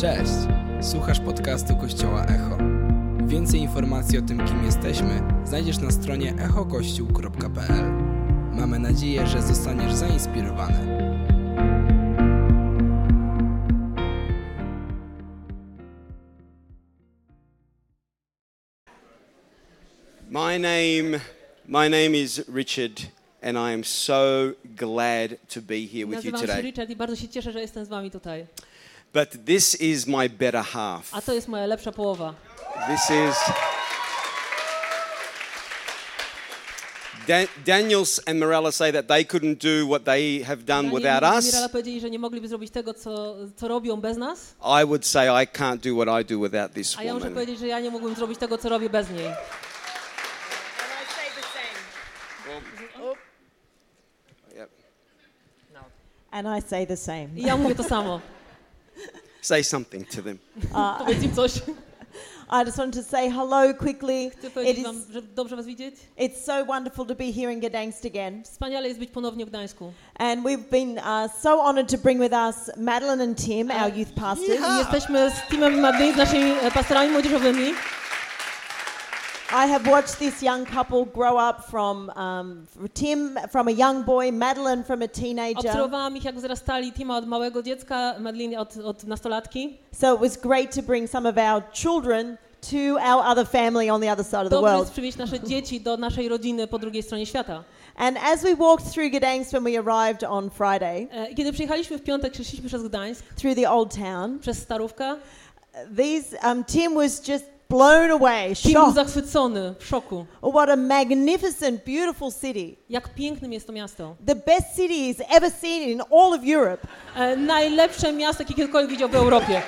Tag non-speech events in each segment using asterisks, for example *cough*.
Cześć! Słuchasz podcastu Kościoła Echo. Więcej informacji o tym, kim jesteśmy, znajdziesz na stronie echokościół.pl. Mamy nadzieję, że zostaniesz zainspirowany. My name, my name is Richard, and I am so glad to be here with you Nazywam się today. Richard i bardzo się cieszę, że jestem z wami tutaj. But this is my better half. A to jest moja lepsza połowa. This is. Dan- Daniels and Morella say that they couldn't do what they have done without i us. Mirala powiedzieli, że nie mogliby zrobić tego, co, co robią bez nas. I would say I can't do what I do without this A ja muszę woman. powiedzieć, że ja nie mógłbym zrobić tego, co robię bez niej. And I say the same. I ja mówię to samo. *laughs* Say something to them. *laughs* Powiedz im coś. *laughs* I just wanted to say hello quickly. Chcę powiedzieć is, wam, że dobrze was widzieć. it's so wonderful to be here in Gdansk again. Wspaniale jest być ponownie w Gdańsku. And we've been uh, so honored to bring with us Madeline and Tim, our youth pastors. I jesteśmy z Timem Madlin, z naszymi e, pastorami młodzieżowymi. I have watched this young couple grow up from um, Tim from a young boy, Madeline from a teenager. Obserwowałam ich, jak wzrastali. Tima od małego dziecka, Madlin od, od nastolatki. So it was great to bring some of our children to our other family on the other side of the Dobrze world. przywieźć nasze dzieci do naszej rodziny po drugiej stronie świata. And as we walked through Gdansk when we arrived on Friday, E, Kiedy przyjechaliśmy w piątek, szliśmy przez Gdańsk, through the old town, przez Starówkę. these um, Tim was just blown away, był shocked. zachwycony, w szoku. Oh, what a magnificent, beautiful city. Jak pięknym jest to miasto. The best city he's ever seen in all of Europe. E, najlepsze miasto, jakie kiedykolwiek widział w Europie.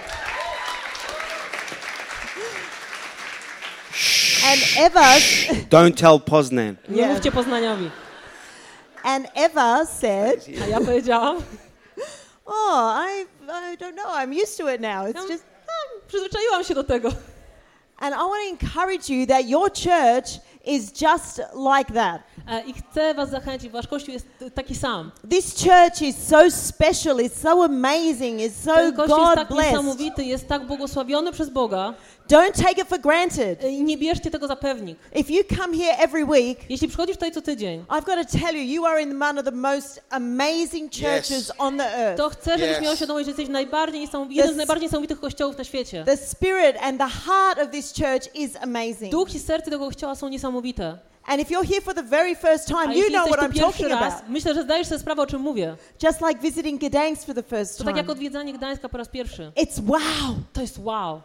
And Eva, Don't tell Poznan. Nie Yeah. mówcie Poznaniowi. and Eva said, A ja powiedziałam, *laughs* "Oh, I, I don't know. I'm used to it now. It's just." "A, przyzwyczaiłam się do tego. And I want to encourage you that your church is just like that. E, I chcę was zachęcić, wasz kościół jest taki sam. This church is so special. It's so amazing. It's so Ten kościół jest God tak blessed. niesamowity, jest tak błogosławiony przez Boga. Don't take it for granted. I nie bierzcie tego za pewnik. If you come here every week, Jeśli przychodzisz tutaj co tydzień, I've got to tell you, you are in one of the most amazing churches Yes. on the earth. to chcę, żebyś Yes. miał świadomość, że jesteś najbardziej niesamowity, jeden z najbardziej niesamowitych kościołów na świecie. The spirit and the heart of this church is amazing. Duch i serce tego kościoła są niesamowite. And if you're here for the very first A time, you know what I'm talking raz, about. myślę, że zdajesz sobie sprawę, o czym mówię. Just like visiting Gdansk for the first To tak jak time. odwiedzanie Gdańska po raz pierwszy. It's wow. To jest wow.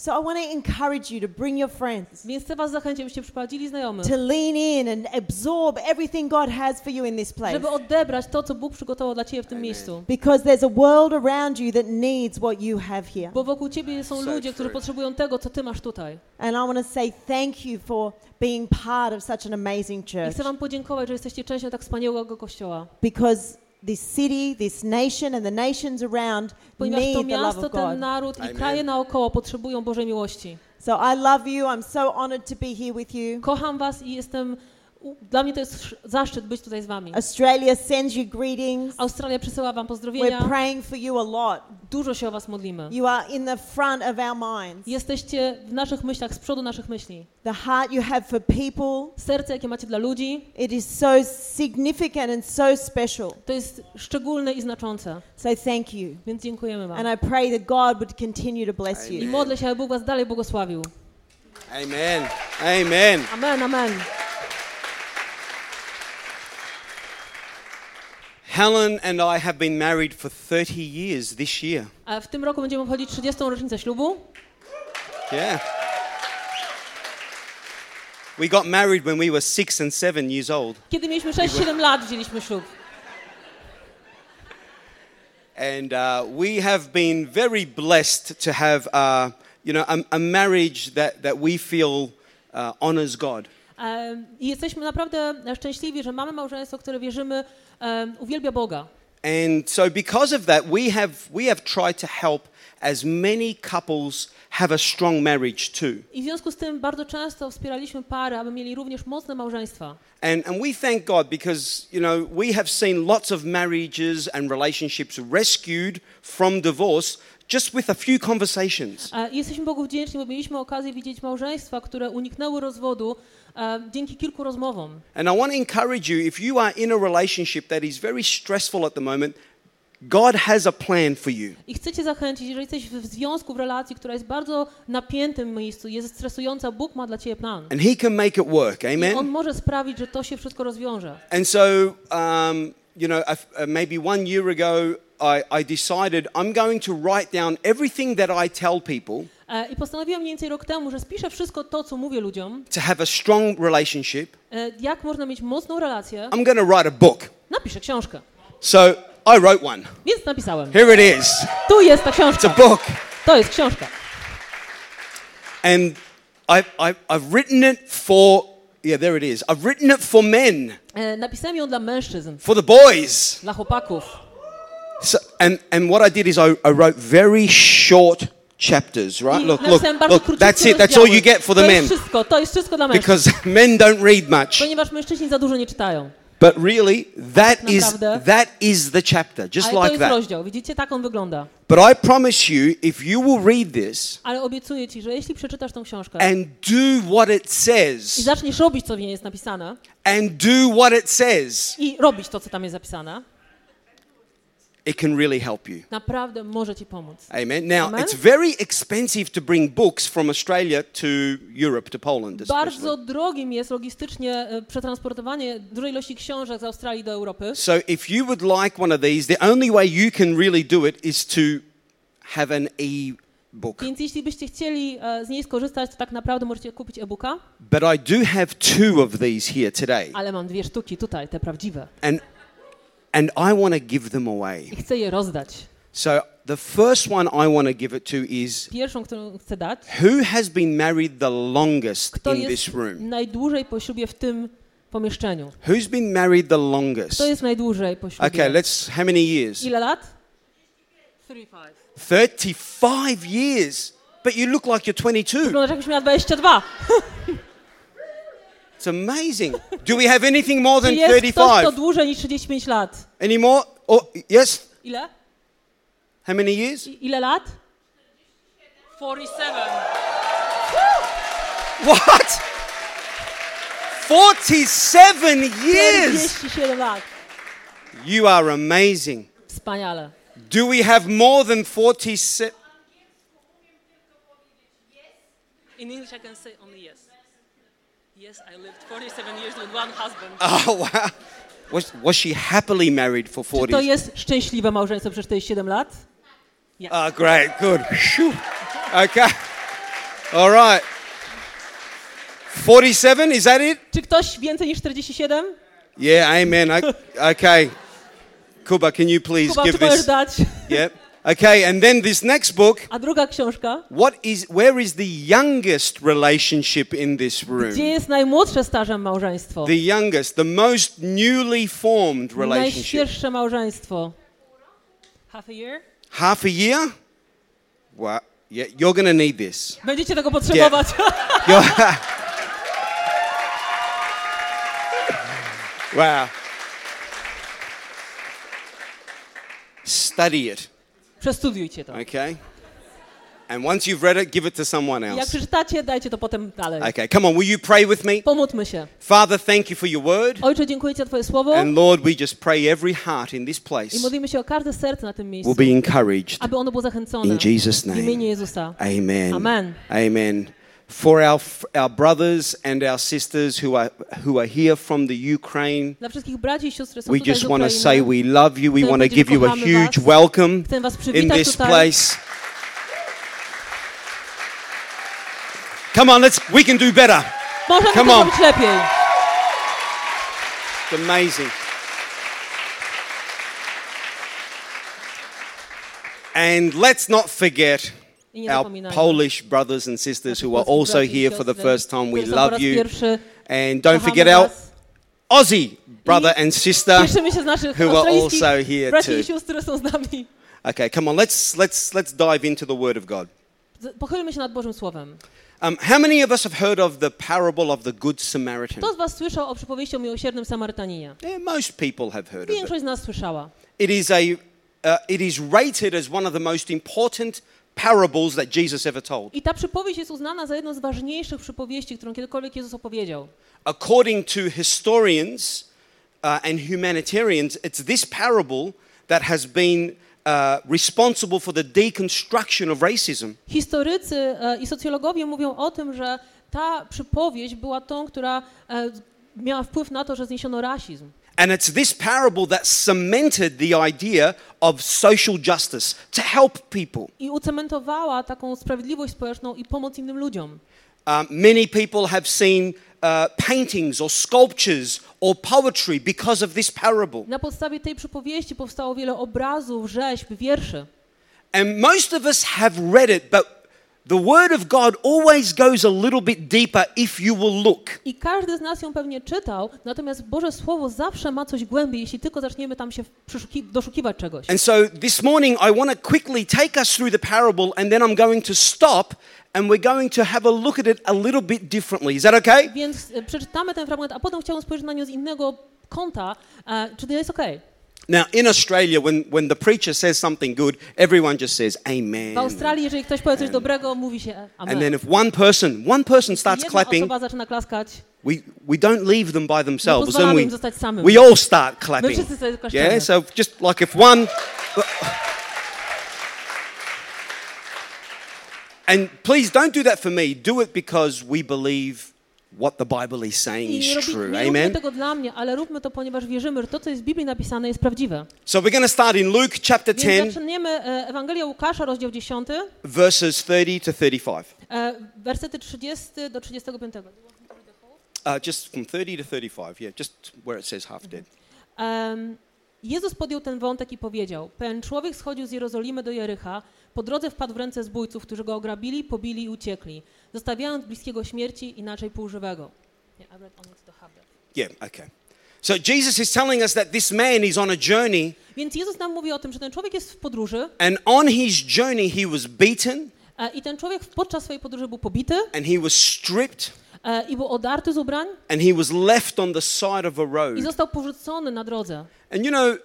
So I want to encourage you to bring your friends, Więc chcę was zachęcić, abyście przyprowadzili znajomych, to lean in and absorb everything God has for you in this place. żeby odebrać to, co Bóg przygotował dla ciebie w tym miejscu. Because there's a world around you that needs what you have here. Bo wokół ciebie są So ludzie, którzy potrzebują tego, co ty masz tutaj. And I want to say thank you for being part of such an amazing I church. chcę wam podziękować, że jesteście częścią tak wspaniałego kościoła. Because this city, this nation, and the nations around Ponieważ need to the love miasto, of ten God. naród i Amen. kraje naokoło potrzebują Bożej miłości. So I love you. I'm so honored to be here with you. Kocham was i jestem... Dla mnie to jest sz- zaszczyt być tutaj z wami. Australia sends you greetings. Australia przesyła wam We're pozdrowienia. praying for you a lot. Dużo się o was modlimy. You are in the front of our minds. Jesteście w naszych myślach, z przodu naszych myśli. The heart you have for people, Serce, jakie macie dla ludzi, it is so significant and so special. to jest szczególne i znaczące. So thank you. Więc dziękujemy wam. And I pray that God would continue to bless I you. modlę się, aby Bóg was dalej błogosławił. Amen. Amen. Amen, amen. Helen and I have been married for 30 years this year. A w tym roku będziemy obchodzić 30. rocznicę ślubu. Yeah. We got married when we were six and seven years old. Kiedy mieliśmy 6-7 lat, wzięliśmy ślub. And uh, we have been very blessed to have, uh, you know, a, a marriage that, that we feel uh, honors God. I jesteśmy naprawdę szczęśliwi, że mamy małżeństwo, które wierzymy, uwielbia Boga. And so because of that, we have, we have tried to help as many couples have a strong marriage too. I w związku z tym bardzo często wspieraliśmy pary, aby mieli również mocne małżeństwa. And, and we thank God because, you know, we have seen lots of marriages and relationships rescued from divorce just with a few conversations. E, jesteśmy Bogu wdzięczni, bo mieliśmy okazję widzieć małżeństwa, które uniknęły rozwodu e, dzięki kilku rozmowom. And I want to encourage you if you are in a relationship that is very stressful at the moment, God has a plan for you. I chcę cię zachęcić, jeżeli jesteś w związku, w relacji, która jest bardzo napiętym miejscu, jest stresująca, Bóg ma dla ciebie plan. And He can make it work. I On Amen. może sprawić, że to się wszystko rozwiąże. And so, um, you know, uh, maybe one year ago, I, I decided I'm going to write down everything that I tell people E, I postanowiłam mniej więcej rok temu, że spiszę wszystko to, co mówię ludziom, to have a strong relationship. e, jak można mieć mocną relację. I'm going to write a book. Napiszę książkę. So I wrote one. Więc napisałem. Here it is. Tu jest ta It's a książka. book. To jest książka. And I, I, I've written it for, yeah, there it is. I've written it for men, E, Napisałem ją dla mężczyzn, for the boys. dla chłopaków. So, and, and what I did is I, I wrote very short chapters, right? Look, look, look, that's it. That's all you get for the to men. jest wszystko, to jest wszystko dla mężczyzn. Because *laughs* men don't read much. Ponieważ mężczyźni za dużo nie czytają. But really, that is, Naprawdę. that is the chapter, just Ale to like jest that. rozdział. Widzicie, tak on wygląda. But I promise you, if you will read this Ale obiecuję ci, że jeśli przeczytasz tą książkę and do what it i says, zaczniesz robić, co w niej jest napisane and do what it says, i robić to, co tam jest zapisane, it can really help you. naprawdę może ci pomóc. Amen. Now, Amen. it's very expensive to bring books from Australia to Europe, to Poland, especially. Bardzo drogim jest logistycznie e, przetransportowanie dużej ilości książek z Australii do Europy. So, if you would like one of these, the only way you can really do it is to have an e-book. Więc jeśli byście chcieli e, z niej skorzystać, to tak naprawdę możecie kupić e-booka, But I do have two of these here today, ale mam dwie sztuki tutaj, te prawdziwe. and and I want to give them away. I chcę je rozdać. So, the first one I want to give it to is Pierwszą, którą chcę dać, who has been married the longest kto in jest this room? najdłużej po ślubie w tym pomieszczeniu. Who's been married the longest? Kto jest najdłużej po ślubie? Okay, let's. How many years? Ile lat? 35 years. But you look like you're 22. Wyglądasz jakbyś miała 22. *laughs* It's amazing. Do we have anything more Czy than jest ktoś, kto 35? dłużej niż 35 lat? Any more? Oh, yes. Ile? How many years? I, ile lat? 47. What? 47 years. 47 lat. You are amazing. Wspaniale. Do we have more than 47? In English I can say only yes. Yes, I lived 47 years with one husband. *laughs* Oh, wow. Was, was she happily married for Czy 40? to jest szczęśliwe małżeństwo przez 47 lat? Oh, great. Good. Phew. Okay. All right. 47, is that it? Czy ktoś więcej niż 47? Yeah, amen. O- Okay. Kuba, can you please Kuba, give czy możesz this? dać? Yeah. Okay, and then this next book, A druga książka. what is where is the youngest relationship in this room? Gdzie jest najmłodsze stażem małżeństwo? The youngest, the most newly formed relationship. Najświeższe małżeństwo. Half a year? Half a year? Wow. Yeah, you're going to need this. Będziecie tego potrzebować. You're- *laughs* *laughs* wow. Study it, Przestudiujcie to. okay? And once you've read it, give it to someone Jak else. przeczytacie, dajcie to potem dalej. Okay, come on, will you pray with me? Pomódlmy się. Father, thank you for your word. Ojcze, dziękuję Ci za Twoje słowo And Lord, we just pray every heart in this place i modlimy się o każde serce na tym miejscu, will be encouraged. aby ono było zachęcone In Jesus' w name. imieniu Jezusa. Amen. Amen. Amen. For our, our brothers and our sisters who are, who are here from the Ukraine, Dla wszystkich braci i sióstr są we just want to say we love you. We want to give you a huge was. welcome in this tutaj. place. Come on, let's we can do better. Możemy Come on. It's amazing. And let's not forget our. Polish brothers and sisters who are also here for the first time. We którzy są po love you. And don't forget our. Aussie brother and sister. Cieszymy się z naszych who are also here too. i sióstr, które są z nami. Okay, come on, let's, let's, let's dive into the Word of God. Pochylmy się nad Bożym Słowem. Um, how many of us have heard of the parable of the Good Samaritan? Kto z was słyszał o przypowieści o miłosiernym Samarytaninie? Yeah, most people have heard of it. Większość z nas słyszała. It is, a, uh, it is rated as one of the most important parables that Jesus ever told. I ta przypowieść jest uznana za jedną z ważniejszych przypowieści, którą kiedykolwiek Jezus opowiedział. According to historians uh, and humanitarians, it's this parable that has been uh, responsible for the deconstruction of racism. Historycy e, i socjologowie mówią o tym, że ta przypowieść była tą, która e, miała wpływ na to, że zniesiono rasizm. And it's this parable that cemented the idea of social justice to help people. I ucementowała taką sprawiedliwość społeczną i pomoc innym ludziom. Um, many people have seen uh, paintings or sculptures or poetry because of this parable. Na podstawie tej przypowieści powstało wiele obrazów, rzeźb, wierszy. And most of us have read it, but the Word of God always goes a little bit deeper if you will look. I każdy z nas ją pewnie czytał, natomiast Boże Słowo zawsze ma coś głębiej, jeśli tylko zaczniemy tam się doszukiwać czegoś. And so this morning, I want to quickly take us through the parable, and then I'm going to stop and we're going to have a look at it a little bit differently. Is that okay? Więc e, przeczytamy ten fragment, a potem chciałbym spojrzeć na nią z innego kąta. E, czy to jest okej? Now, in Australia, when, when the preacher says something good, everyone just says amen. W Australii, jeżeli ktoś powie coś dobrego, mówi się amen. And then if one person, one person starts Jedna clapping, osoba zaczyna klaskać, we, we don't leave them by themselves. pozwalamy Then im we, samym. we all start my clapping. wszyscy sobie klaszczemy. Yeah, so just like if one. And please don't do that for me. Do it because we believe what the Bible is saying is nie, robi, true. nie róbmy Amen. tego dla mnie, ale róbmy to, ponieważ wierzymy, że to, co jest w Biblii napisane, jest prawdziwe. So we're going to start in Luke chapter Więc 10, zaczniemy e, Ewangelię Łukasza, rozdział 10, verses 30 to 35. e, wersety 30 do 35. Uh, just from 30 to 35, yeah, just where it says half dead. Jezus podjął ten wątek i powiedział: Pewien człowiek schodził z Jerozolimy do Jericha, po drodze wpadł w ręce zbójców, którzy go ograbili, pobili i uciekli, zostawiając bliskiego śmierci, inaczej półżywego. Yeah, I read to okay. So Jesus is telling us that this man is on a journey, Więc Jezus nam mówi o tym, że ten człowiek jest w podróży and on his journey, he was beaten e, i ten człowiek podczas swojej podróży był pobity and he was stripped e, i był odarty z ubrań and he was left on the side of a i road. został porzucony na drodze. And you know,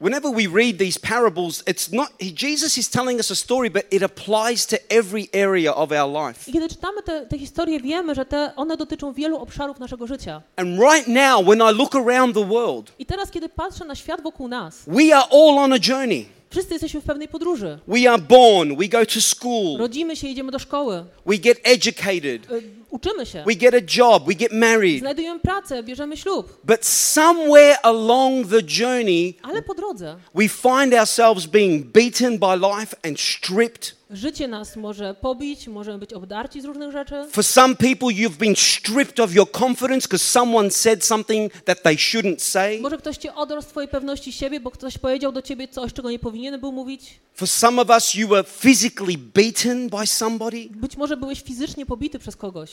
whenever we read these parables, it's not Jesus is telling us a story, but it applies to every area of our life. I kiedy czytamy te, te historie, wiemy, że te, one dotyczą wielu obszarów naszego życia. And right now, when I look around the world, I teraz, kiedy patrzę na świat wokół nas, we are all on a journey. wszyscy jesteśmy w pewnej podróży. We are born, we go to school, Rodzimy się, idziemy do szkoły, we get educated, uczymy się, we get a job, we get married. znajdujemy pracę, bierzemy ślub, But somewhere along the journey, ale po drodze we find ourselves being beaten by life and stripped. Życie nas może pobić, możemy być obdarci z różnych rzeczy. For some people, you've been stripped of your confidence because someone said something that they shouldn't say. Może ktoś cię odrosł z twojej pewności siebie, bo ktoś powiedział do ciebie coś, czego nie powinien był mówić. For some of us, you were physically beaten by somebody. Być może byłeś fizycznie pobity przez kogoś.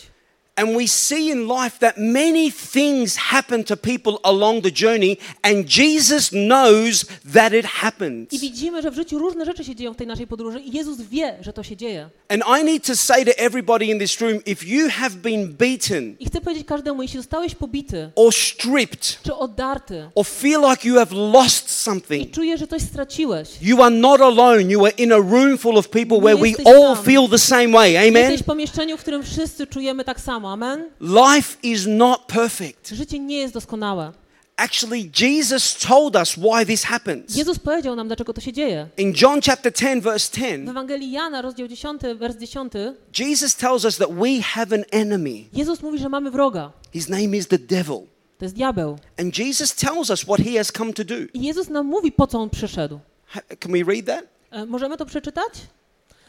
And we see in life that many things happen to people along the journey, and Jesus knows that it happens. I widzimy, że w życiu różne rzeczy się dzieją w tej naszej podróży i Jezus wie, że to się dzieje. And I need to say to everybody in this room if you have been beaten I chcę powiedzieć każdemu, jeśli zostałeś pobity or stripped czy oddarty or feel like you have lost i something, czujesz, że coś straciłeś, you are not alone. You are in a room full of people where we all feel the same way. Amen? jesteś w pomieszczeniu, w którym wszyscy czujemy tak samo. Amen? Life is not perfect. Życie nie jest doskonałe. Actually, Jesus told us why this happens. Jezus powiedział nam, dlaczego to się dzieje. In John chapter 10, verse W 10, Ewangelii Jana, rozdział 10, wers 10, Jesus tells us that we have an enemy. Jezus mówi, że mamy wroga. His name is the devil. To jest diabeł. And Jesus tells us what he has come to do. I Jezus nam mówi, po co on przyszedł. Can we read that? E, możemy to przeczytać?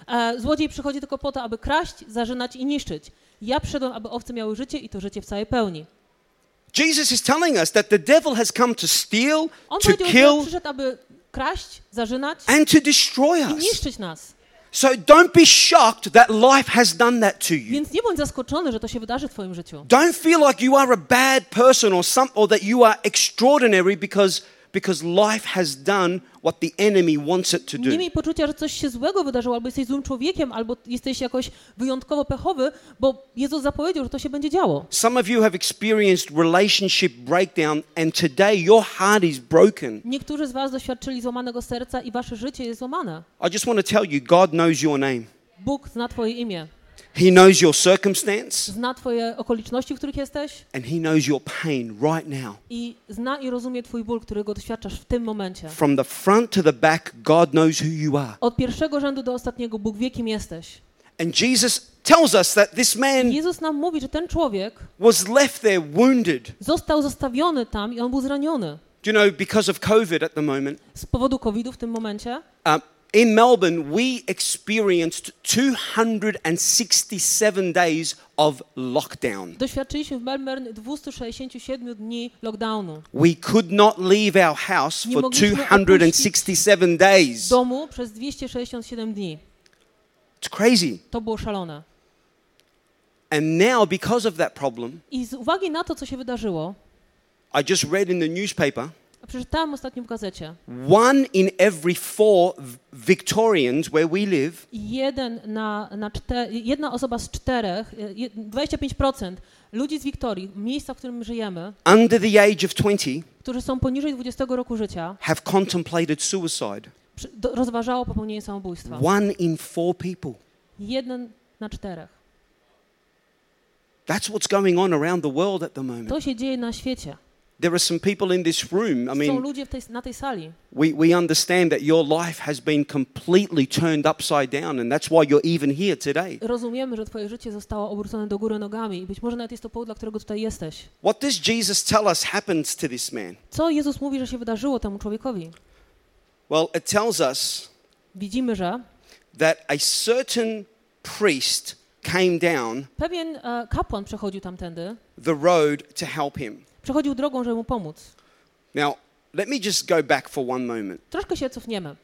E, złodziej przychodzi tylko po to, aby kraść, zarzynać i niszczyć. Ja przyszedłem, aby owce miały życie i to życie w całej pełni. Jesus is telling us that the devil has come to steal, On to kill, przyszedł, aby kraść, zarzynać and to destroy i us. niszczyć nas. So don't be shocked that life has done that to you. Więc nie bądź zaskoczony, że to się wydarzy w twoim życiu. Don't feel like you are a bad person or some or that you are extraordinary because because life has done what the enemy wants it to do. Nie miej poczucia, że coś się złego wydarzyło, albo jesteś złym człowiekiem, albo jesteś jakoś wyjątkowo pechowy, bo Jezus zapowiedział, że to się będzie działo. Some of you have experienced relationship breakdown and today your heart is broken. Niektórzy z was doświadczyli złamanego serca i wasze życie jest złamane. I just want to tell you God knows your name. Bóg zna twoje imię, He knows your circumstance zna twoje okoliczności, w których jesteś and he knows your pain right now. i zna i rozumie twój ból, którego doświadczasz w tym momencie. From the front to the back, God knows who you are. Od pierwszego rzędu do ostatniego Bóg wie, kim jesteś. And Jesus tells us that this man Jezus nam mówi, że ten człowiek was left there wounded. został zostawiony tam i on był zraniony. Do you know, because of COVID at the moment, Z powodu COVID-u w tym momencie um, in Melbourne, we experienced 267 days of lockdown. doświadczyliśmy w Melbourne 267 dni lockdownu. We could not leave our house Nie for mogliśmy 267 days. Domu przez 267 dni. It's crazy. To było szalone. And now, because of that problem, I z uwagi na to, co się wydarzyło, I just read in the newspaper przeczytałem ostatnio w gazecie, one in every four Victorians where we live jeden na, na czte, jedna osoba z czterech, e, je- 25% ludzi z Wiktorii, miejsca, w którym żyjemy, under the age of 20 którzy są poniżej 20 roku życia, have contemplated suicide. przy- do, rozważało popełnienie samobójstwa. One in four people. Jeden na czterech. That's what's going on around the world at the moment. To się dzieje na świecie. There are some people in this room. I Są mean, ludzie w tej, na tej sali. we, we understand that your life has been completely turned upside down, and that's why you're even here today. Rozumiemy, że twoje życie zostało obrócone do góry nogami i być może nawet jest to powód, dla którego tutaj jesteś. What does Jesus tell us happens to this man? Co Jezus mówi, że się wydarzyło temu człowiekowi? Well, it tells us Widzimy, że that a certain priest came down pewien e, kapłan przechodził tamtędy, the road to help him. Przechodził drogą, żeby mu pomóc. Now, let me just go back for one moment. Troszkę się cofniemy.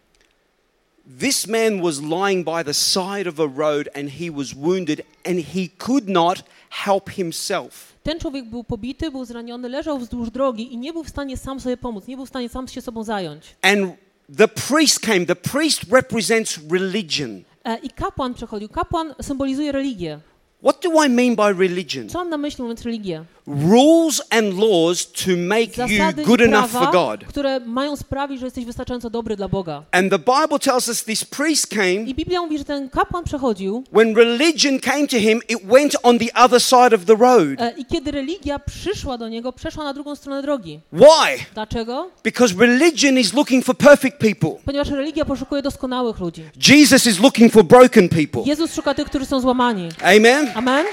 This man was lying by the side of a road and he was wounded and he could not help himself. Ten człowiek był pobity, był zraniony, leżał wzdłuż drogi i nie był w stanie sam sobie pomóc, nie był w stanie sam się sobą zająć. And the priest came. The priest represents religion. E, I kapłan przechodził. Kapłan symbolizuje religię. What do I mean by religion? Co mam na myśli mówiąc religię? Rules and laws to make you Zasady good i enough for prawa, God. które mają sprawić, że jesteś wystarczająco dobry dla Boga. And the Bible tells us this priest came. I Biblia mówi, że ten kapłan przechodził When religion came to him, it went on the other side of the road. e, i kiedy religia przyszła do niego, przeszła na drugą stronę drogi. Why? Dlaczego? Because religion is looking for perfect people. Ponieważ religia poszukuje doskonałych ludzi. Jesus is looking for broken people. Jezus szuka tych, którzy są złamani. Amen? Amen?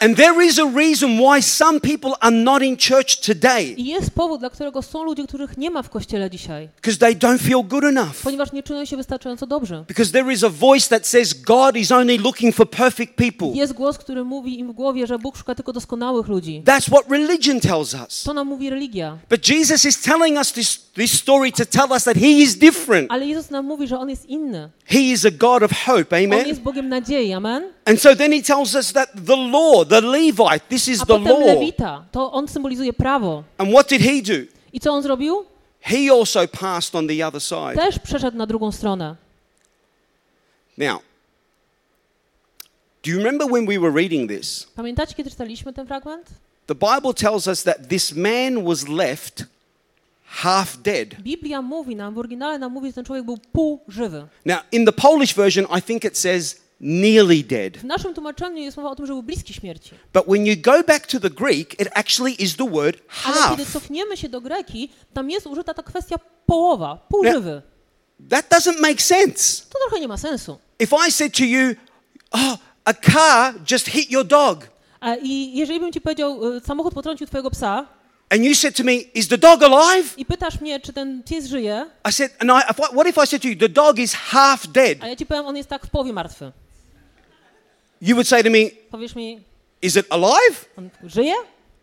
And there is a reason why some people are not in church today I jest powód, dla którego są ludzie, których nie ma w kościele dzisiaj. because they don't feel good enough. Ponieważ nie czują się wystarczająco dobrze. Because there is a voice that says God is only looking for perfect people. Jest głos, który mówi im w głowie, że Bóg szuka tylko doskonałych ludzi. That's what religion tells us. To nam mówi religia. But Jesus is telling us this, this story to tell us that He is different. Ale Jezus nam mówi, że On jest inny. He is a God of hope. On Amen? jest Bogiem nadziei. Amen? And so then He tells us that the law, the Levite, this is A the potem law. Lewita. To On symbolizuje prawo. And what did He do? I co On zrobił? He also passed on the other side. Też przeszedł na drugą stronę. Now, do you remember when we were reading this? Pamiętacie, kiedy czytaliśmy ten fragment? The Bible tells us that this man was left half dead. Biblia mówi nam, w oryginale nam mówi, że ten człowiek był pół żywy. Now, in the Polish version, I think it says nearly dead. W naszym tłumaczeniu jest mowa o tym, że był bliski śmierci. But when you go back to the Greek, it actually is the word Ale kiedy half. cofniemy się do Greki, tam jest użyta ta kwestia połowa, pół żywy. That doesn't make sense. To trochę nie ma sensu. If I said to you, oh, a car just hit your dog, A I jeżeli bym ci powiedział, y, samochód potrącił twojego psa and you said to me, is the dog alive? i pytasz mnie, czy ten pies żyje, I said, and I- what if I said to you, the dog is half dead? a ja ci powiem, on jest tak w połowie martwy. You would say to me, Powiesz mi, is it alive on żyje,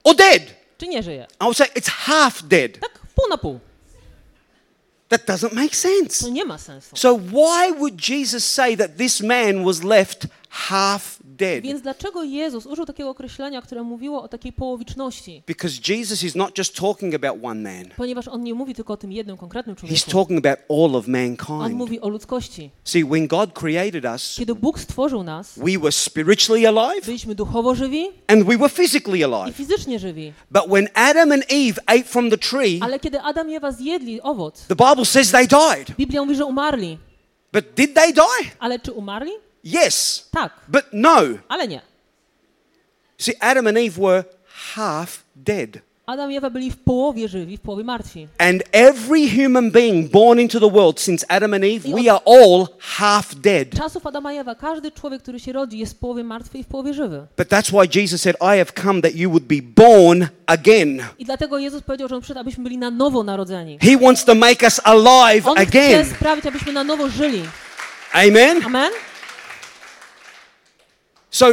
or dead? czy nie żyje? I would say, it's half dead. Tak pół na pół. That doesn't make sense. To nie ma sensu. So, why would Jesus say that this man was left half dead? Więc dlaczego Jezus użył takiego określenia, które mówiło o takiej połowiczności? Because Jesus is not just talking about one man, Ponieważ on nie mówi tylko o tym jednym konkretnym he's człowieku. talking about all of On mankind. mówi o ludzkości. See, when God created us, Kiedy Bóg stworzył nas, we were spiritually alive byliśmy duchowo żywi and we were physically i alive. fizycznie żywi. But when Adam and Eve ate from the tree, Ale kiedy Adam i Ewa zjedli owoc, the Bible says they died. Biblia mówi, że umarli. But did they die? Ale czy umarli? Yes, Tak, but no. ale nie. See, Adam and Eve were half dead. Adam i Ewa byli w połowie żywi, w połowie martwi. And every human being born into the world since Adam and Eve, we are all half dead. Czasów Adama i Ewa, każdy człowiek, który się rodzi, jest w połowie martwy i w połowie żywy. But that's why Jesus said, I have come that you would be born again. I dlatego Jezus powiedział, że on przyszedł, abyśmy byli na nowo narodzeni. He wants to make us alive On chce again. sprawić, abyśmy na nowo żyli. Amen. Amen? So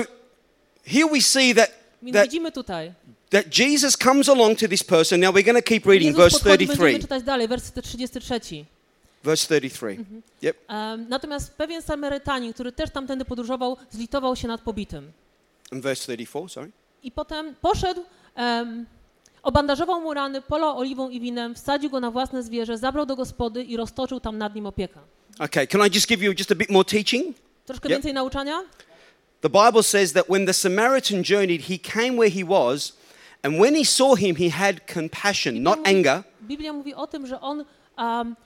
here we see that, that, widzimy tutaj. that Jesus comes along to this person. Now we're going to keep reading Jezus verse podchodzi, będziemy 33. czytać dalej, werset 33. Verse 33. Yep. Um, natomiast pewien Samarytanin, który też tamtędy podróżował, zlitował się nad pobitym. And verse 34, sorry. I potem poszedł, um, obandażował mu rany, polał oliwą i winem, wsadził go na własne zwierzę, zabrał do gospody i roztoczył tam nad nim opiekę. Okay, can I just give you just a bit more teaching? Troszkę Yep. więcej nauczania? The Bible says that when the Samaritan journeyed, he came where he was, and when he saw him, he had compassion, not mówi- anger. Biblia mówi o tym, że on um,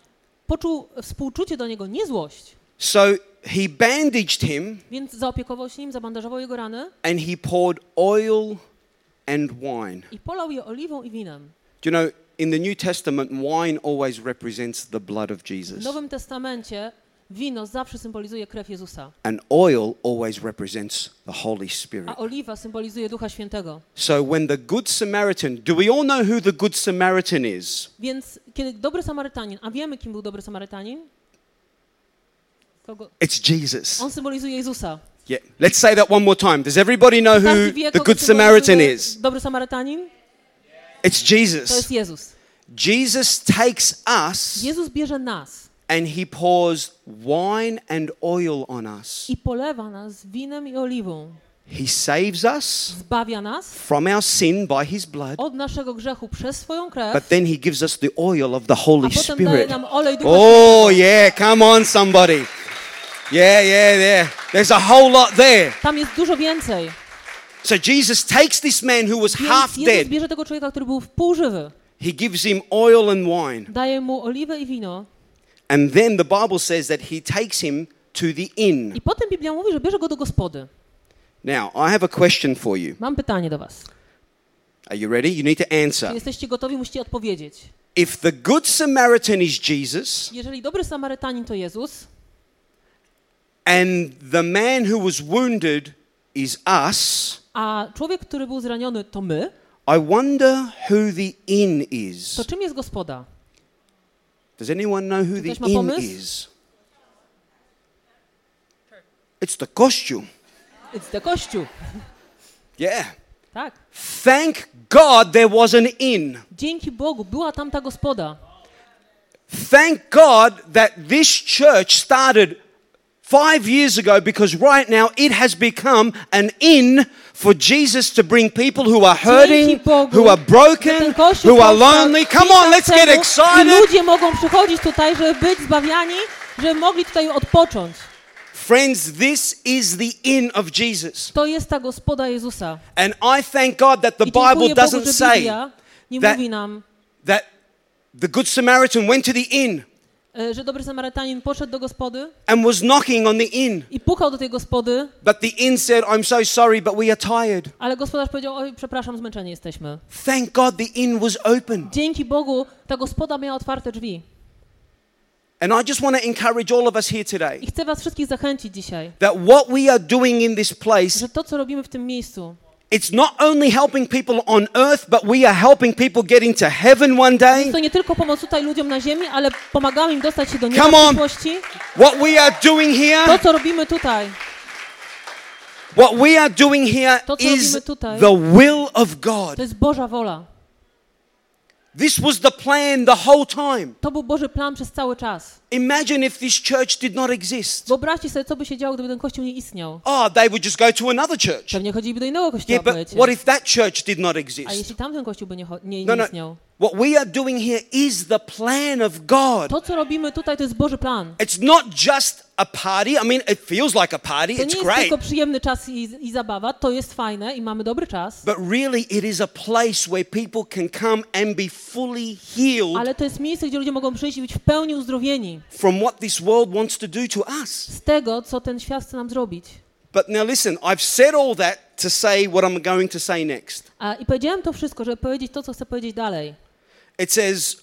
poczuł współczucie do niego, nie złość. So he bandaged him Więc zaopiekował się nim, zabandażował jego rany and he poured oil and wine. i polał je oliwą i winem. Do you know, in the New Testament, wine always represents the blood of Jesus. W Nowym Testamencie wino zawsze symbolizuje krew Jezusa, and oil always represents the Holy Spirit. a oliwa symbolizuje Ducha Świętego. So when the Good Samaritan, do we all know who the Good Samaritan is? Więc kiedy dobry Samarytanin, a wiemy kim był dobry Samarytanin? Kogo? It's Jesus. On symbolizuje Jezusa. Yeah. Let's say that one more time. Does everybody know who wie, the Good Samaritan is? Dobry Samarytanin? It's To Jesus. jest Jezus. Jesus takes us Jezus bierze nas and he pours wine and oil on us. i polewa nas winem i oliwą. He saves us Zbawia nas from our sin by his blood, od naszego grzechu przez swoją krew, but then he gives us the oil of the Holy potem daje Spirit. nam olej Ducha Oh, yeah, come on, somebody. Yeah, yeah, yeah. There's a whole lot there. Tam jest dużo więcej. So Jesus takes this man who was half Więc Jezus dead, bierze tego człowieka, który był w pół żywy, he gives him oil and wine, daje mu oliwę i wino and then the Bible says that he takes him to the inn. i potem Biblia mówi, że bierze go do gospody. Now, I have a question for you. Mam pytanie do was. Are you ready? You need to Czy answer. jesteście gotowi? Musicie odpowiedzieć. If the Good Samaritan is Jesus, Jeżeli dobry Samarytanin to Jezus, and the man who was wounded is us, a człowiek, który był zraniony to my, I wonder who the inn is. to czym jest gospoda? Does anyone know who the inn is? It's the costume. It's the kościół. Yeah. Tak. Thank God there was an inn. Dzięki Bogu była tam ta gospoda. Thank God that this church started five years ago because right now it has become an inn for Jesus to bring people who are hurting, who are broken, who are lonely. Come on, let's get excited. ludzie mogą przychodzić tutaj, żeby być zbawiani, żeby mogli tutaj odpocząć. Friends, this is the inn of Jesus. To jest ta gospoda Jezusa. And I thank God that the Bible doesn't say that- that the Good Samaritan went to the inn że dobry Samarytanin poszedł do gospody and was knocking on the inn. i pukał do tej gospody, But the inn said, I'm so sorry, but we are tired. ale gospodarz powiedział, oj, przepraszam, zmęczeni jesteśmy. Thank God the inn was open. Dzięki Bogu ta gospoda miała otwarte drzwi. And I just want to encourage all of us here today I chcę was wszystkich zachęcić dzisiaj, that what we are doing in this place, że to, co robimy w tym miejscu, it's not only helping people on earth, but we are helping people get into heaven one day. to nie tylko pomoc tutaj ludziom na ziemi, ale pomagamy im dostać się do nieba Come on. przyszłości. What we are doing To, here, co robimy tutaj, what we are doing here To, co is robimy tutaj, the will of God. to jest Boża wola. This was the plan the whole time. To był Boży plan przez cały czas. Imagine if this church did not exist. Wyobraźcie sobie, co by się działo, gdyby ten kościół nie istniał. Oh, they would just go to another church. Pewnie chodziliby do innego kościoła, Yeah, but powiecie. what if that church did not A exist? jeśli tamten kościół by nie, cho- nie, No, nie no. istniał? What we are doing here is the plan of God. To, co robimy tutaj, to jest Boży plan. It's not just a party. I mean, it feels like a party. To nie It's jest great. tylko przyjemny czas i, i zabawa, to jest fajne i mamy dobry czas, But really, it is a place where people can come and be fully healed ale to jest miejsce, gdzie ludzie mogą przyjść i być w pełni uzdrowieni from what this world wants to do to us. z tego, co ten świat chce nam zrobić. But now listen, I've said all that to say what I'm going to say next. A, I powiedziałem to wszystko, żeby powiedzieć to, co chcę powiedzieć dalej. It says,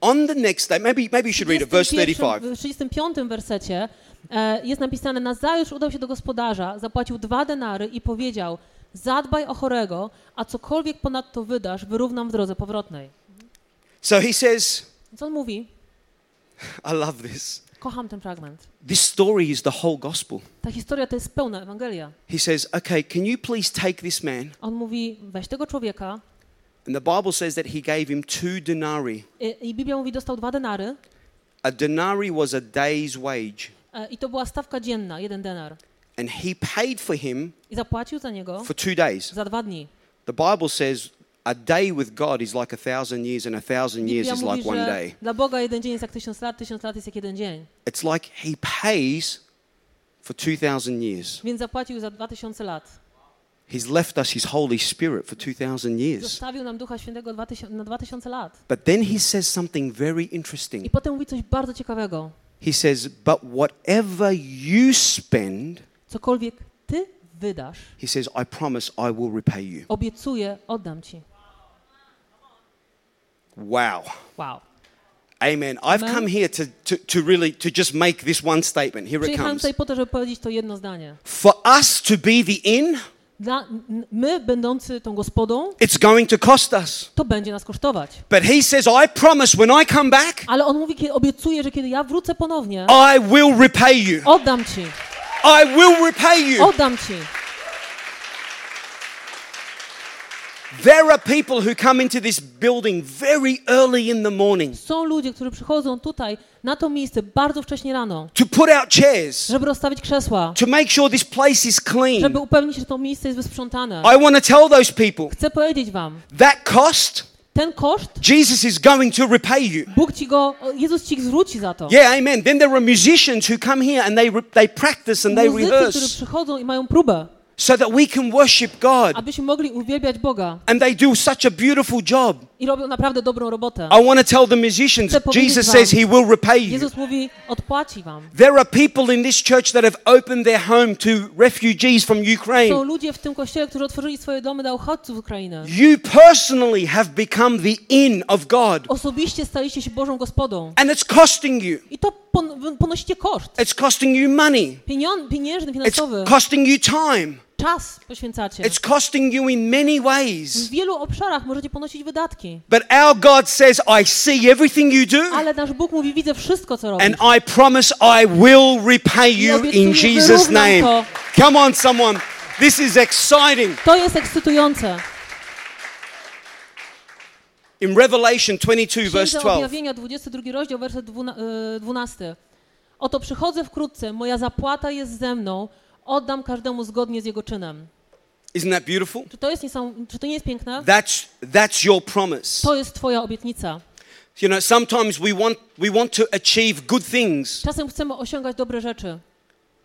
on the next day, maybe, maybe you should read it, verse 35. W 35 wersecie e, jest napisane, Nazajusz udał się do gospodarza, zapłacił dwa denary i powiedział, zadbaj o chorego, a cokolwiek ponadto wydasz, wyrównam w drodze powrotnej. So he says, Co on mówi? I love this. Kocham ten fragment. This story is the whole gospel. Ta historia to jest pełna Ewangelia. He says, okay, can you please take this man? On mówi, weź tego człowieka And the Bible says that he gave him two denarii. i, i Biblia mówi, dostał dwa denary A denarii was a day's wage. e, i to była stawka dzienna, jeden denar. And he paid for him I zapłacił za niego for two days. za dwa dni. The Bible says a day with God is like a thousand years, and a thousand years is like one day. dla Boga jeden dzień jest jak tysiąc lat, tysiąc lat jest jak jeden dzień. It's like he pays for 2,000 years. Więc zapłacił za dwa tysiące lat. He's left us his Holy Spirit for 2,000 years. Zostawił nam Ducha Świętego na dwa tysiące lat. But then he says something very interesting. I potem mówi coś bardzo ciekawego. He says, But whatever you spend, Cokolwiek ty wydasz, he says, I promise I will repay you. obiecuję, oddam ci. Wow. Wow. Amen. I've Amen. come here to, to, to really to just make this one statement. Here it comes. tutaj po to, żeby powiedzieć to jedno zdanie. For us to be the inn, Dla, my, będący tą gospodą, it's going to cost us. to będzie nas kosztować. But he says, I promise when I come back, Ale on mówi, kiedy obiecuję, że kiedy ja wrócę ponownie, I will repay you. oddam ci, I will repay you. oddam ci. There are people who come into this building very early in the morning Są ludzie, którzy przychodzą tutaj na to miejsce bardzo wcześnie rano, to put out chairs, żeby rozstawić krzesła, to make sure this place is clean. żeby upewnić się, że to miejsce jest wysprzątane. I want to tell those people Chcę powiedzieć wam, that cost, ten koszt, Jesus is going to repay you. Bóg ci go, Jezus ci zwróci za to. Yeah, amen. Then there are musicians who come here and they, they practice and they Muzycy, którzy rehearse przychodzą i mają próbę, so that we can worship God. abyśmy mogli uwielbiać Boga And they do such a beautiful job. i robią naprawdę dobrą robotę. I want to tell the musicians, Jesus says he will repay you. Jezus mówi, odpłaci wam. There are people in this church that have opened their home to refugees from Są Ukraine. ludzie w tym kościele, którzy otworzyli swoje domy dla uchodźców z Ukrainy. You personally have become the inn of God. Osobiście staliście się Bożą gospodą. And it's costing you. I to ponosicie koszt. It's costing you money. Pieniądz, pieniężny, finansowy. It's costing you time. Czas poświęcacie. It's costing you in many W ways. wielu obszarach możecie ponosić wydatki. But our God says, I see everything you do, Ale nasz Bóg mówi, widzę wszystko, co robisz. and I promise I will repay you in Jesus' name. to. Come on, someone. This is exciting. To jest ekscytujące. In Revelation 22, verse Księga 12, Objawienia, 22 rozdział, werset dwuna- y, 12. Oto przychodzę wkrótce, moja zapłata jest ze mną, oddam każdemu zgodnie z jego czynem. isn't that beautiful? Czy to, jest niesam, czy to nie jest piękne? That's, that's your promise. To jest twoja obietnica. You know, sometimes we want, we want to achieve good things, Czasem chcemy osiągać dobre rzeczy,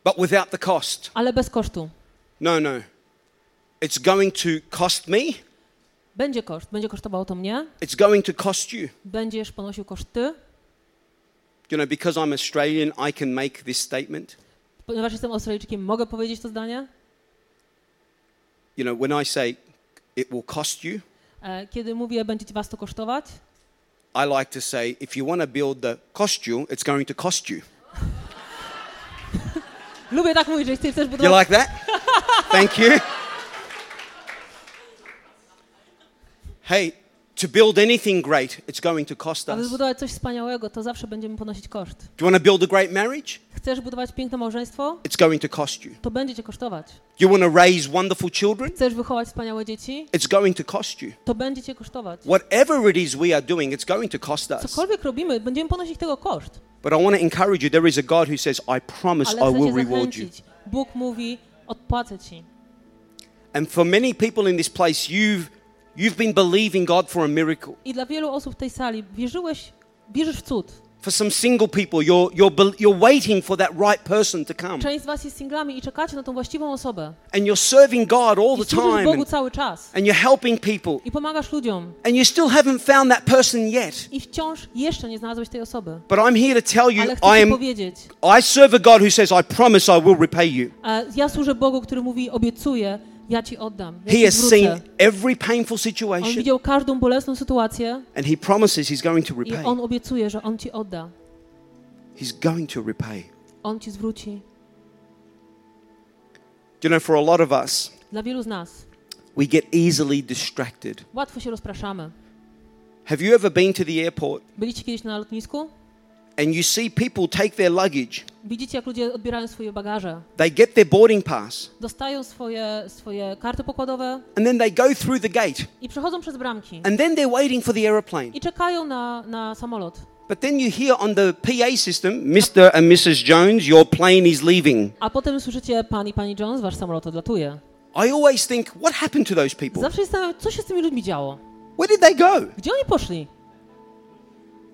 but without the cost. ale bez kosztu. No, no. It's going to cost me, Będzie koszt, będzie kosztowało to mnie, it's going to cost you. będziesz ponosił koszt ty, You know, because I'm Australian, I can make this statement. Ponieważ jestem Australijczykiem, mogę powiedzieć to zdanie. You know, when I say it will cost you, E, Kiedy mówię, będzie was to kosztować, I like to say if you want to build the costume, it's going to cost you. *laughs* lubię tak mówić, że jeśli chcesz You budować... like that? Thank you. *laughs* Hey, To build anything great, it's going to cost Aby us. Do zbudować coś wspaniałego, to zawsze będziemy ponosić koszt. you want to build a great marriage? Chcesz budować piękne małżeństwo? It's going to cost you. To będzie cię kosztować. You want to raise wonderful children? Chcesz wychować wspaniałe dzieci? It's going to cost you. To będzie cię kosztować. Whatever it is we are doing, it's going to cost us. Cokolwiek robimy, będziemy ponosić tego koszt. But I want to encourage you there is a God who says, I promise I will reward you. Bóg mówi, odpłacę ci. And for many people in this place, you've, you've been believing God for a miracle. I dla wielu osób w tej sali wierzyłeś, wierzysz w cud. For some single people, you're, you're, you're waiting for that right person to come. Część z was jest singlami i czekacie na tą właściwą osobę. And you're serving God all the time. Bogu And, cały czas. and you're helping people. I pomagasz ludziom. And you still haven't found that person yet. I wciąż jeszcze nie znalazłeś tej osoby. But I'm here to tell you, I am powiedzieć, I serve a God who says, I promise I will repay you. a ja służę Bogu, który mówi, obiecuję, ja ci oddam. Ja He has seen every painful On situation widział każdą bolesną sytuację and he promises he's going to i repay. on obiecuje, że on ci odda. He's going to repay. On ci zwróci. You know, for a lot of us, Dla wielu z nas we get easily distracted. łatwo się rozpraszamy. Have you ever been to the airport Byliście kiedyś na lotnisku? And you see people take their luggage, Widzicie, jak ludzie odbierają swoje bagaże. they get their boarding pass, Dostają swoje, swoje karty pokładowe and then they go through the gate, i przechodzą przez bramki. and then they're waiting for the aeroplane. I czekają na, na samolot. But then you hear on the PA system, Mr. and Mrs. Jones, your plane is leaving. A potem słyszycie, pan i pani Jones, wasz samolot odlatuje. I always think, what happened to those people? Zawsze zastanawiam, co się z tymi ludźmi działo. Where did they go? Gdzie oni poszli?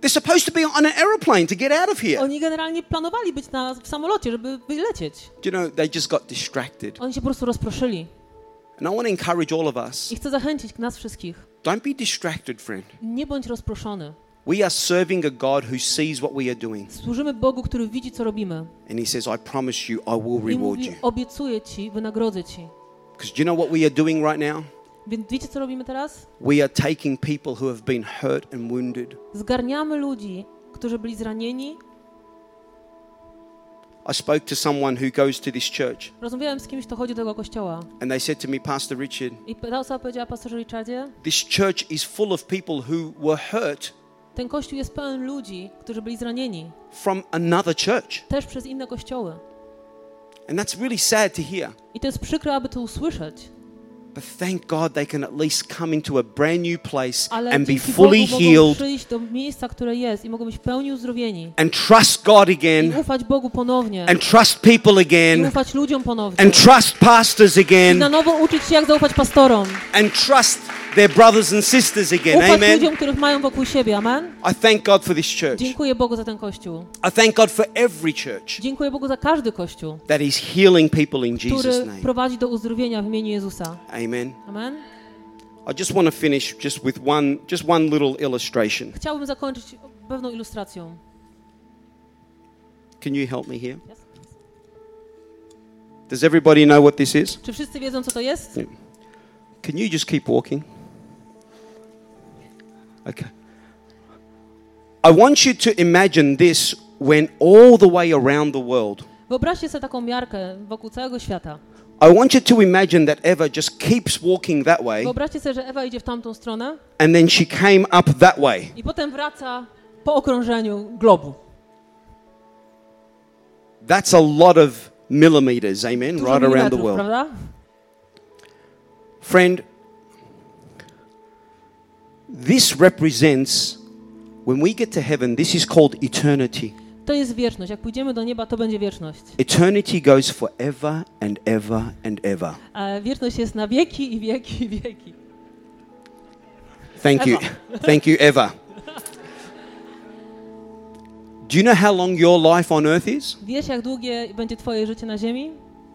They're supposed to be on an aeroplane to get out of here. Oni generalnie planowali być na, w samolocie, żeby wylecieć. Do you know, they just got distracted. Oni się po prostu rozproszyli. And I want to encourage all of us I chcę zachęcić nas wszystkich. don't be distracted, friend. Nie bądź rozproszony. We are serving a God who sees what we are doing. Służymy Bogu, który widzi, co robimy. And He says, I promise you, I will I reward mówi, you. obiecuję ci, wynagrodzę ci. Because do you know what we are doing right now? Więc wiecie, co robimy teraz? We are taking people who have been hurt and wounded. Zgarniamy ludzi, którzy byli zranieni. I spoke to someone who goes to this church, Rozmawiałem z kimś, kto chodzi do tego kościoła. and they said to me, Pastor Richard, I ta osoba powiedziała, pastorze Richardzie, this church is full of people who were hurt ten kościół jest pełen ludzi, którzy byli zranieni. from another church. Też przez inne kościoły. And that's really sad to hear. I to jest przykre, aby to usłyszeć. But thank God they can at least come into a brand new place Ale and be fully Bogu mogą healed przyjść do miejsca, które jest i mogą być w pełni uzdrowieni. and trust God I again ufać Bogu ponownie. and trust people I again ufać ludziom ponownie. and trust pastors I again na nowo uczyć się, jak zaufać pastorom. and trust their brothers and sisters again. Ufać Amen. ludziom, których mają wokół siebie. Amen. I thank God for this church. Dziękuję Bogu za ten kościół. I thank God for every church Dziękuję Bogu za każdy kościół, that is healing people in Jesus' który name. prowadzi do uzdrowienia w imieniu Jezusa. Amen. Amen. I just want to finish just with one just one little illustration. Chciałbym zakończyć pewną ilustracją. Can you help me here? Does everybody know what this is? Czy wszyscy wiedzą, co to jest? Can you just keep walking? Okay. I want you to imagine this when all the way around the world. Wyobraźcie sobie taką miarkę wokół całego świata. I want you to imagine that Eva just keeps walking that way Wyobraźcie sobie, że Ewa idzie w tamtą stronę and then she came up that way. i potem wraca po okrążeniu globu. That's a lot of millimeters, amen, Dużo right around the world. prawda? Friend, this represents when we get to heaven, this is called eternity. To jest wieczność. Jak pójdziemy do nieba, to będzie wieczność. Eternity goes forever and ever and ever. A wieczność jest na wieki i wieki i wieki. Thank you. Thank you, Eva. Do you know how long your life on earth is? Wiesz, jak długie będzie twoje życie na ziemi?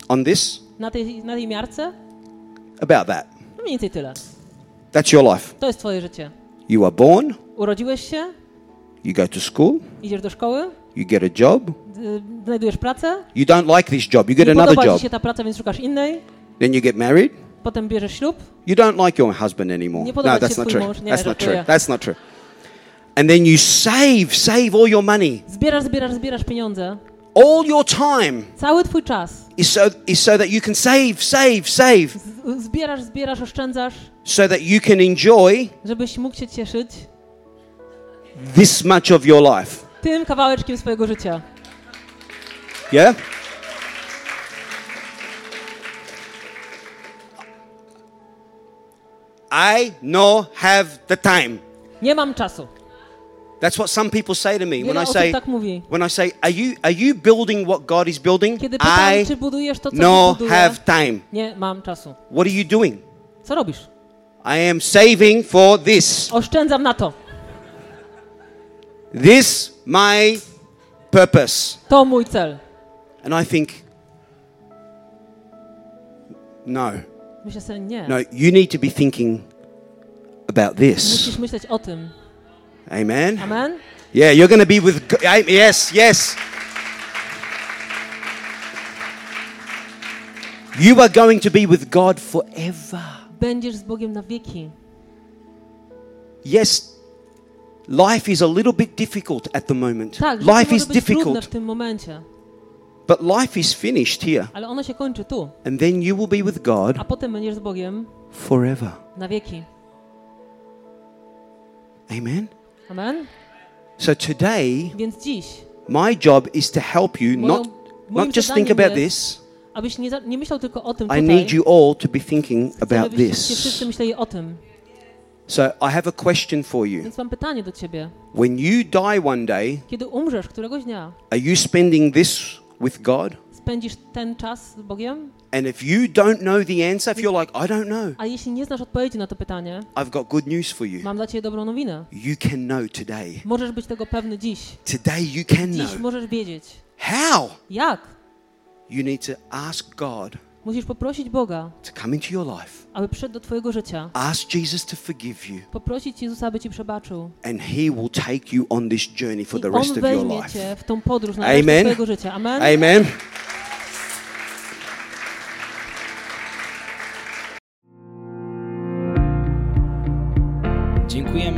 On this? Na tej, na tej miarce? About that. No mniej więcej tyle. That's your life. To jest twoje życie. You are born, Urodziłeś się, you go to school, idziesz do szkoły, you get a job. y, znajdujesz pracę, You don't like this job, you get nie another podoba job. ci się ta praca, więc szukasz innej, Then you get married. potem bierzesz ślub, You don't like your husband anymore. Nie No, podoba ci that's się not twój true. mąż. Nie, That's not true. That's not true. And then you save, save all your money. zbierasz, zbierasz, zbierasz pieniądze. All your time Cały twój czas is so, is so that you can save, save, save, Zbierasz, zbierasz, oszczędzasz, so that you can enjoy żebyś mógł się cieszyć this much of your life. tym kawałeczkiem swojego życia. Yeah? I no have the time. Nie mam czasu. That's what some people say to me when I say tak mówi. when I say are you are you building what God is building? Kiedy pytam, I czy budujesz to, co no buduje, have time. nie mam czasu. What are you doing? Co robisz? I am saving for this. Oszczędzam na to. This my purpose. To mój cel. And I think no. Myślę sobie, nie. No, you need to be thinking about this. Musisz myśleć o tym. Amen. Amen? Yeah, you're going to be with G- I- yes, yes. You are going to be with God forever. Będziesz z Bogiem na wieki. Yes, life is a little bit difficult at the moment. Tak, life is może być trudne difficult, w tym momencie, but life is finished here. ale ono się kończy tu, And then you will be with God a potem będziesz z Bogiem forever. na wieki. Amen. Amen? So today, Więc dziś, my job is to help you Moją- not not just think about jest, this. abyś nie, nie myślał tylko o tym I tutaj, need you all to be thinking about abyście wszyscy this. myśleli o tym. So I have a question for you. Więc mam pytanie do ciebie. When you die one day, Kiedy umrzesz któregoś dnia, are you spending this with God? spędzisz ten czas z Bogiem? And if you don't know the answer, if you're like, I don't know, A jeśli nie znasz odpowiedzi na to pytanie, I've got good news for you. mam dla ciebie dobrą nowinę. You can know today. Możesz być tego pewny dziś. Today you can Dziś know. możesz wiedzieć. How? Jak? You need to ask God Musisz poprosić Boga, to come into your life. aby przyszedł do twojego życia. Ask Jesus to forgive you, Poprosić Jezusa, aby ci przebaczył. and He will take you on this journey for I the On rest of your weźmie life. cię w tą podróż na Amen. resztę twojego życia. Amen? Amen.